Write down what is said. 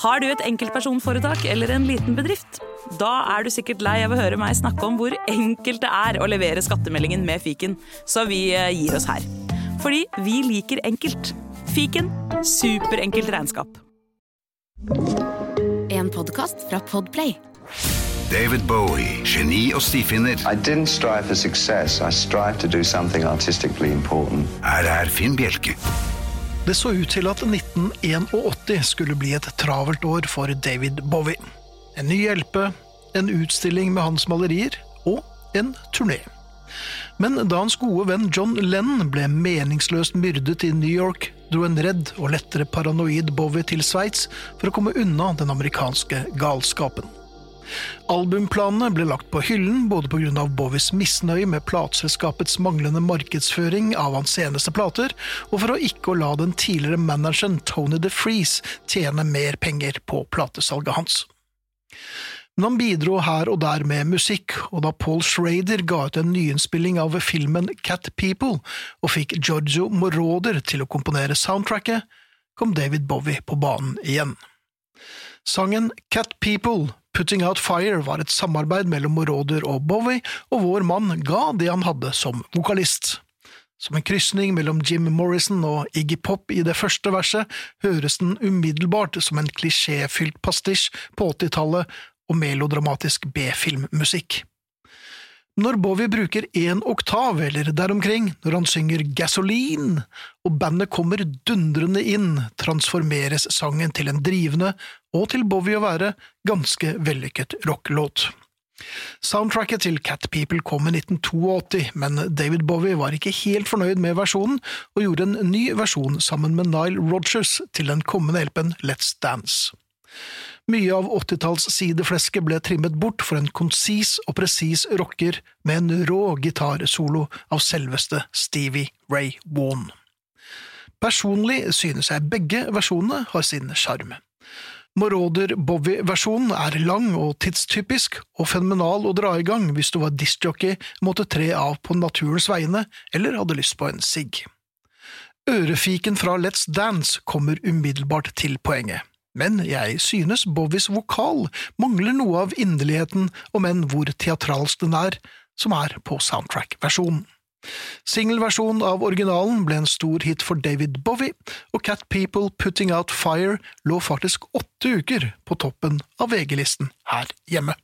Har du et enkeltpersonforetak eller en liten bedrift? Da er du sikkert lei av å høre meg snakke om hvor enkelt det er å levere skattemeldingen med fiken, så vi eh, gir oss her. Fordi vi liker enkelt. Fiken superenkelt regnskap. En podkast fra Podplay. David Bowie, geni og stifinner. I didn't strive for success. I strived to do something artistically important. Her er Finn Bjelke. Det så ut til at 1981 skulle bli et travelt år for David Bowie. En ny LP, en utstilling med hans malerier og en turné. Men da hans gode venn John Lennon ble meningsløst myrdet i New York, dro en redd og lettere paranoid Bowie til Sveits for å komme unna den amerikanske galskapen. Albumplanene ble lagt på hyllen både pga. Bowies misnøye med plateselskapets manglende markedsføring av hans seneste plater, og for å ikke å la den tidligere manageren Tony DeFreeze tjene mer penger på platesalget hans. Men han bidro her og der med musikk, og da Paul Schrader ga ut en nyinnspilling av filmen Cat People og fikk Giorgio Moroder til å komponere soundtracket, kom David Bowie på banen igjen. Sangen Cat People Putting Out Fire var et samarbeid mellom Moroder og Bowie, og vår mann ga det han hadde som vokalist. Som en krysning mellom Jim Morrison og Iggy Pop i det første verset høres den umiddelbart som en klisjéfylt pastisj på 80-tallet og melodramatisk B-filmmusikk. Når Bowie bruker én oktav eller der omkring, når han synger Gasoline, og bandet kommer dundrende inn, transformeres sangen til en drivende, og til Bowie å være, ganske vellykket rockelåt. Soundtracket til Cat People kom i 1982, men David Bowie var ikke helt fornøyd med versjonen, og gjorde en ny versjon sammen med Nile Rogers til den kommende LP-en Let's Dance. Mye av 80-talls sideflesket ble trimmet bort for en konsis og presis rocker med en rå gitarsolo av selveste Stevie Ray Vaughan. Personlig synes jeg begge versjonene har sin sjarm. Moroder Bowie-versjonen er lang og tidstypisk, og fenomenal å dra i gang hvis du var discjockey, måtte tre av på naturens vegne eller hadde lyst på en sigg. Ørefiken fra Let's Dance kommer umiddelbart til poenget. Men jeg synes Bowies vokal mangler noe av inderligheten, om enn hvor teatralsk den er, som er på soundtrack-versjonen. Singelversjonen av originalen ble en stor hit for David Bowie, og Cat People Putting Out Fire lå faktisk åtte uker på toppen av VG-listen her hjemme.